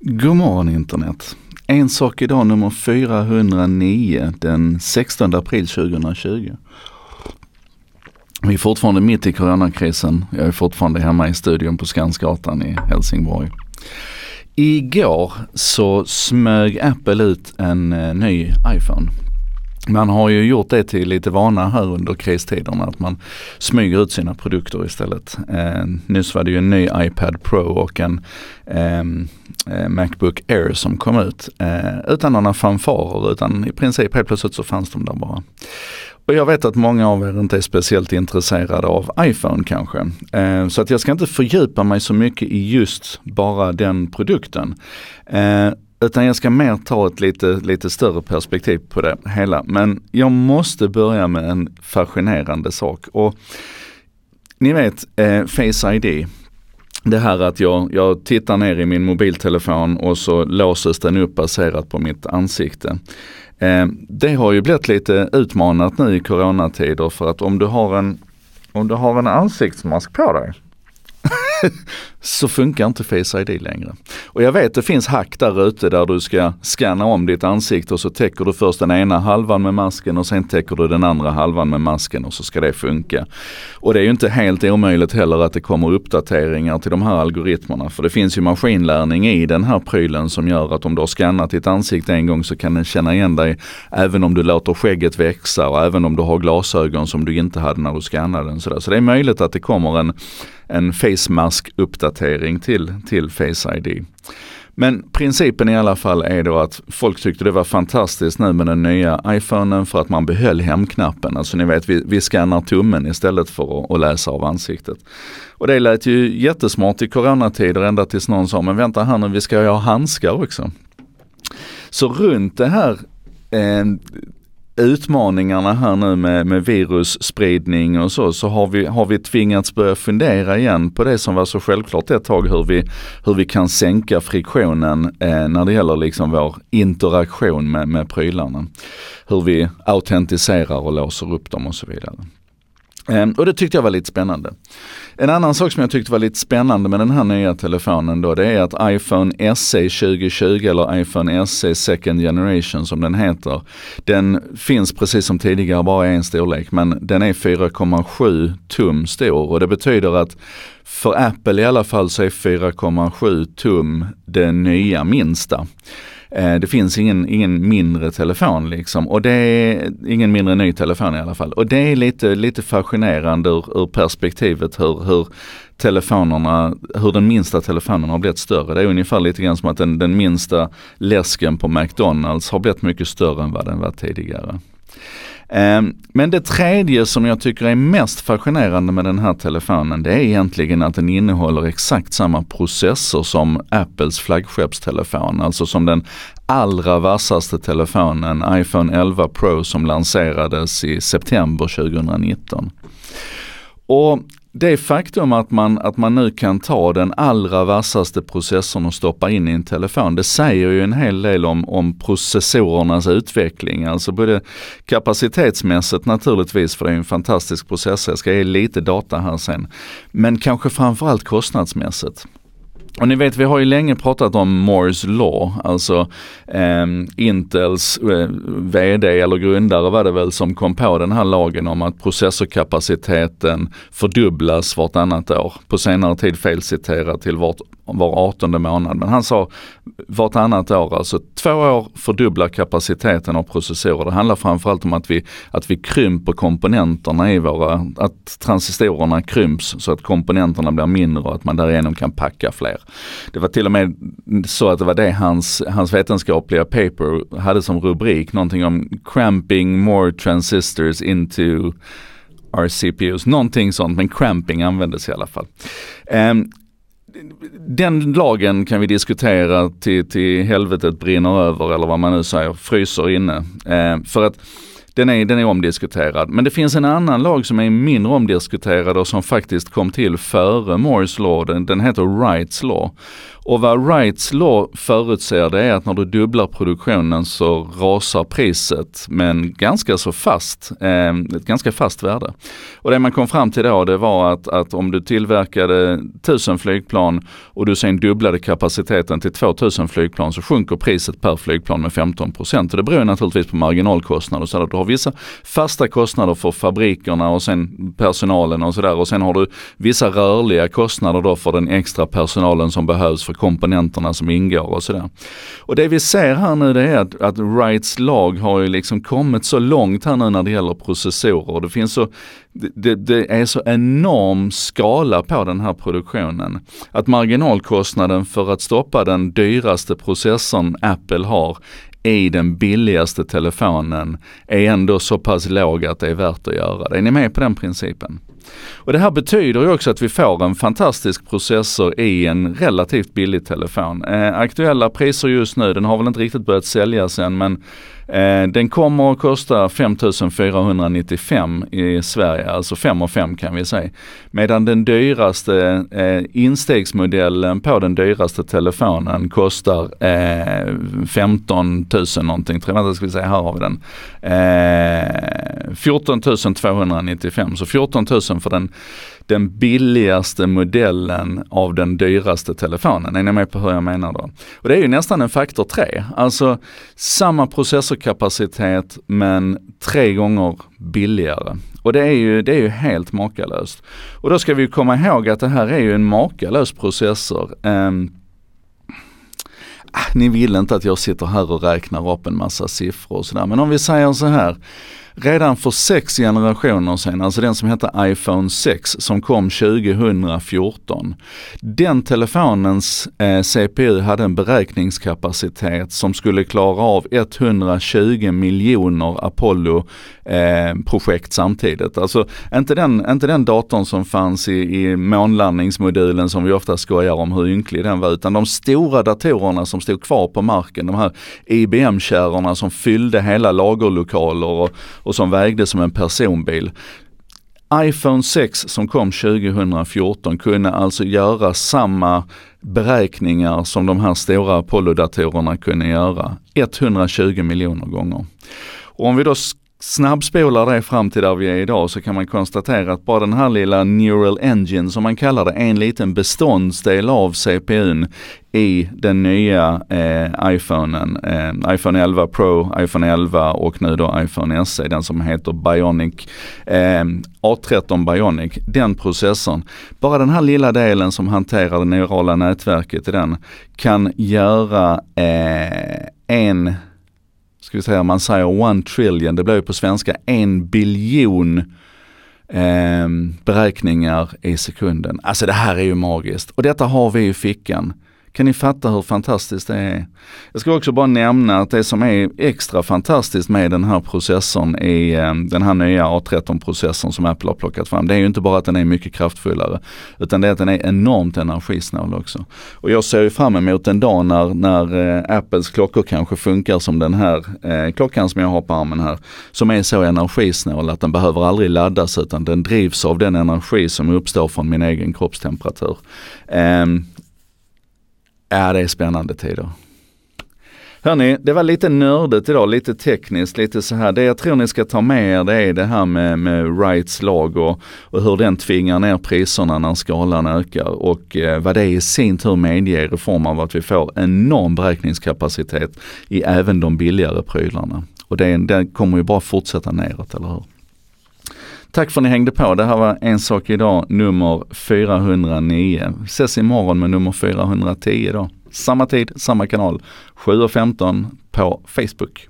God morgon internet. En sak idag nummer 409 den 16 april 2020. Vi är fortfarande mitt i coronakrisen. Jag är fortfarande hemma i studion på Skansgatan i Helsingborg. Igår så smög Apple ut en eh, ny iPhone. Man har ju gjort det till lite vana här under kristiderna att man smyger ut sina produkter istället. Eh, nyss var det ju en ny iPad Pro och en ehm, eh, Macbook Air som kom ut eh, utan några fanfarer utan i princip helt plötsligt så fanns de där bara. Och jag vet att många av er inte är speciellt intresserade av iPhone kanske. Eh, så att jag ska inte fördjupa mig så mycket i just bara den produkten. Eh, utan jag ska mer ta ett lite, lite större perspektiv på det hela. Men jag måste börja med en fascinerande sak. Och ni vet eh, Face ID. Det här att jag, jag tittar ner i min mobiltelefon och så låses den upp baserat på mitt ansikte. Eh, det har ju blivit lite utmanat nu i coronatider för att om du har en, om du har en ansiktsmask på dig så funkar inte Face ID längre. Och jag vet det finns hack där ute där du ska scanna om ditt ansikte och så täcker du först den ena halvan med masken och sen täcker du den andra halvan med masken och så ska det funka. Och det är ju inte helt omöjligt heller att det kommer uppdateringar till de här algoritmerna för det finns ju maskinlärning i den här prylen som gör att om du har scannat ditt ansikte en gång så kan den känna igen dig även om du låter skägget växa och även om du har glasögon som du inte hade när du scannade den. Så det är möjligt att det kommer en en face mask uppdatering till, till Face ID. Men principen i alla fall är då att folk tyckte det var fantastiskt nu med den nya iPhonen för att man behöll hemknappen. Alltså ni vet, vi, vi skannar tummen istället för att, att läsa av ansiktet. Och det lät ju jättesmart i coronatider ända tills någon sa, men vänta här nu, vi ska ju ha handskar också. Så runt det här eh, utmaningarna här nu med, med virusspridning och så, så har vi, har vi tvingats börja fundera igen på det som var så självklart ett tag hur vi, hur vi kan sänka friktionen eh, när det gäller liksom vår interaktion med, med prylarna. Hur vi autentiserar och låser upp dem och så vidare. Ehm, och det tyckte jag var lite spännande. En annan sak som jag tyckte var lite spännande med den här nya telefonen då det är att iPhone SE 2020 eller iPhone SE Second Generation som den heter. Den finns precis som tidigare bara i en storlek men den är 4,7 tum stor och det betyder att för Apple i alla fall så är 4,7 tum det nya minsta. Eh, det finns ingen, ingen mindre telefon liksom och det är ingen mindre ny telefon i alla fall. Och det är lite, lite fascinerande ur, ur perspektivet hur, hur telefonerna, hur den minsta telefonen har blivit större. Det är ungefär lite grann som att den, den minsta läsken på McDonalds har blivit mycket större än vad den var tidigare. Ehm, men det tredje som jag tycker är mest fascinerande med den här telefonen det är egentligen att den innehåller exakt samma processor som Apples flaggskeppstelefon, alltså som den allra vassaste telefonen iPhone 11 Pro som lanserades i september 2019. Och det faktum att man, att man nu kan ta den allra vassaste processorn och stoppa in i en telefon, det säger ju en hel del om, om processorernas utveckling. Alltså både kapacitetsmässigt naturligtvis, för det är en fantastisk processor, jag ska ge lite data här sen, men kanske framförallt kostnadsmässigt. Och ni vet, vi har ju länge pratat om Moores law, alltså eh, Intels eh, VD eller grundare var det väl som kom på den här lagen om att processorkapaciteten fördubblas vartannat år. På senare tid felciterat till vart var 18 månad. Men han sa vartannat år, alltså två år fördubblar kapaciteten av processorer. Det handlar framförallt om att vi, att vi krymper komponenterna i våra, att transistorerna krymps så att komponenterna blir mindre och att man därigenom kan packa fler. Det var till och med så att det var det hans, hans vetenskapliga paper hade som rubrik, någonting om cramping more transistors into our CPUs, någonting sånt, men cramping användes i alla fall. Um, den lagen kan vi diskutera till, till helvetet brinner över eller vad man nu säger, fryser inne. Eh, för att den är, den är omdiskuterad. Men det finns en annan lag som är mindre omdiskuterad och som faktiskt kom till före Moores law. Den, den heter Rights law. Och vad Wrights law förutser det är att när du dubblar produktionen så rasar priset med en ganska så fast, eh, ett ganska fast värde. Och det man kom fram till då det var att, att om du tillverkade 1000 flygplan och du sen dubblade kapaciteten till 2000 flygplan så sjunker priset per flygplan med 15 procent. Och det beror naturligtvis på marginalkostnader. Så att du har vissa fasta kostnader för fabrikerna och sen personalen och sådär. Och sen har du vissa rörliga kostnader då för den extra personalen som behövs för komponenterna som ingår och sådär. Och det vi ser här nu det är att, att Wrights lag har ju liksom kommit så långt här nu när det gäller processorer. Det finns så det, det, är så enorm skala på den här produktionen. Att marginalkostnaden för att stoppa den dyraste processorn Apple har i den billigaste telefonen är ändå så pass låg att det är värt att göra det. Är ni med på den principen? Och det här betyder ju också att vi får en fantastisk processor i en relativt billig telefon. Eh, aktuella priser just nu, den har väl inte riktigt börjat säljas än men Eh, den kommer att kosta 5495 i Sverige, alltså 5 och 5 kan vi säga. Medan den dyraste eh, instegsmodellen på den dyraste telefonen kostar eh, 15 000 någonting, tror jag ska vi säga, här har vi den. Eh, 14 295, så 14 000 för den den billigaste modellen av den dyraste telefonen. Är ni med på hur jag menar då? Och det är ju nästan en faktor 3. Alltså samma processorkapacitet men tre gånger billigare. Och det är ju, det är ju helt makalöst. Och då ska vi komma ihåg att det här är ju en makalös processor. Um, ni vill inte att jag sitter här och räknar upp en massa siffror och sådär. Men om vi säger så här redan för sex generationer sedan, alltså den som hette iPhone 6 som kom 2014. Den telefonens eh, CPU hade en beräkningskapacitet som skulle klara av 120 miljoner Apollo eh, projekt samtidigt. Alltså inte den, inte den datorn som fanns i, i månlandningsmodulen som vi ofta skojar om hur ynklig den var, utan de stora datorerna som stod kvar på marken, de här IBM-kärrorna som fyllde hela lagerlokaler och, och som vägde som en personbil. iPhone 6 som kom 2014 kunde alltså göra samma beräkningar som de här stora Apollo-datorerna kunde göra 120 miljoner gånger. Och om vi då snabbspolar det fram till där vi är idag så kan man konstatera att bara den här lilla Neural Engine som man kallar det, en liten beståndsdel av CPUn i den nya eh, iPhonen, eh, iPhone 11 Pro, iPhone 11 och nu då iPhone SE, den som heter Bionic, eh, A13 Bionic, den processorn. Bara den här lilla delen som hanterar det neurala nätverket i den kan göra eh, en ska vi säga, man säger one trillion, det blir ju på svenska en biljon eh, beräkningar i sekunden. Alltså det här är ju magiskt. Och detta har vi i fickan. Kan ni fatta hur fantastiskt det är? Jag ska också bara nämna att det som är extra fantastiskt med den här processorn i eh, den här nya A13-processorn som Apple har plockat fram. Det är ju inte bara att den är mycket kraftfullare utan det är att den är enormt energisnål också. Och jag ser ju fram emot en dag när, när eh, Apples klockor kanske funkar som den här eh, klockan som jag har på armen här. Som är så energisnål att den behöver aldrig laddas utan den drivs av den energi som uppstår från min egen kroppstemperatur. Eh, Ja, det är spännande tider. Hörni, det var lite nördigt idag, lite tekniskt, lite så här. Det jag tror ni ska ta med er det är det här med, med Wrights lag och, och hur den tvingar ner priserna när skalan ökar och eh, vad det i sin tur medger i form av att vi får enorm beräkningskapacitet i även de billigare prylarna. Och det, det kommer ju bara fortsätta neråt, eller hur? Tack för att ni hängde på. Det här var En sak idag nummer 409. Vi ses imorgon med nummer 410 då. Samma tid, samma kanal. 7.15 på Facebook.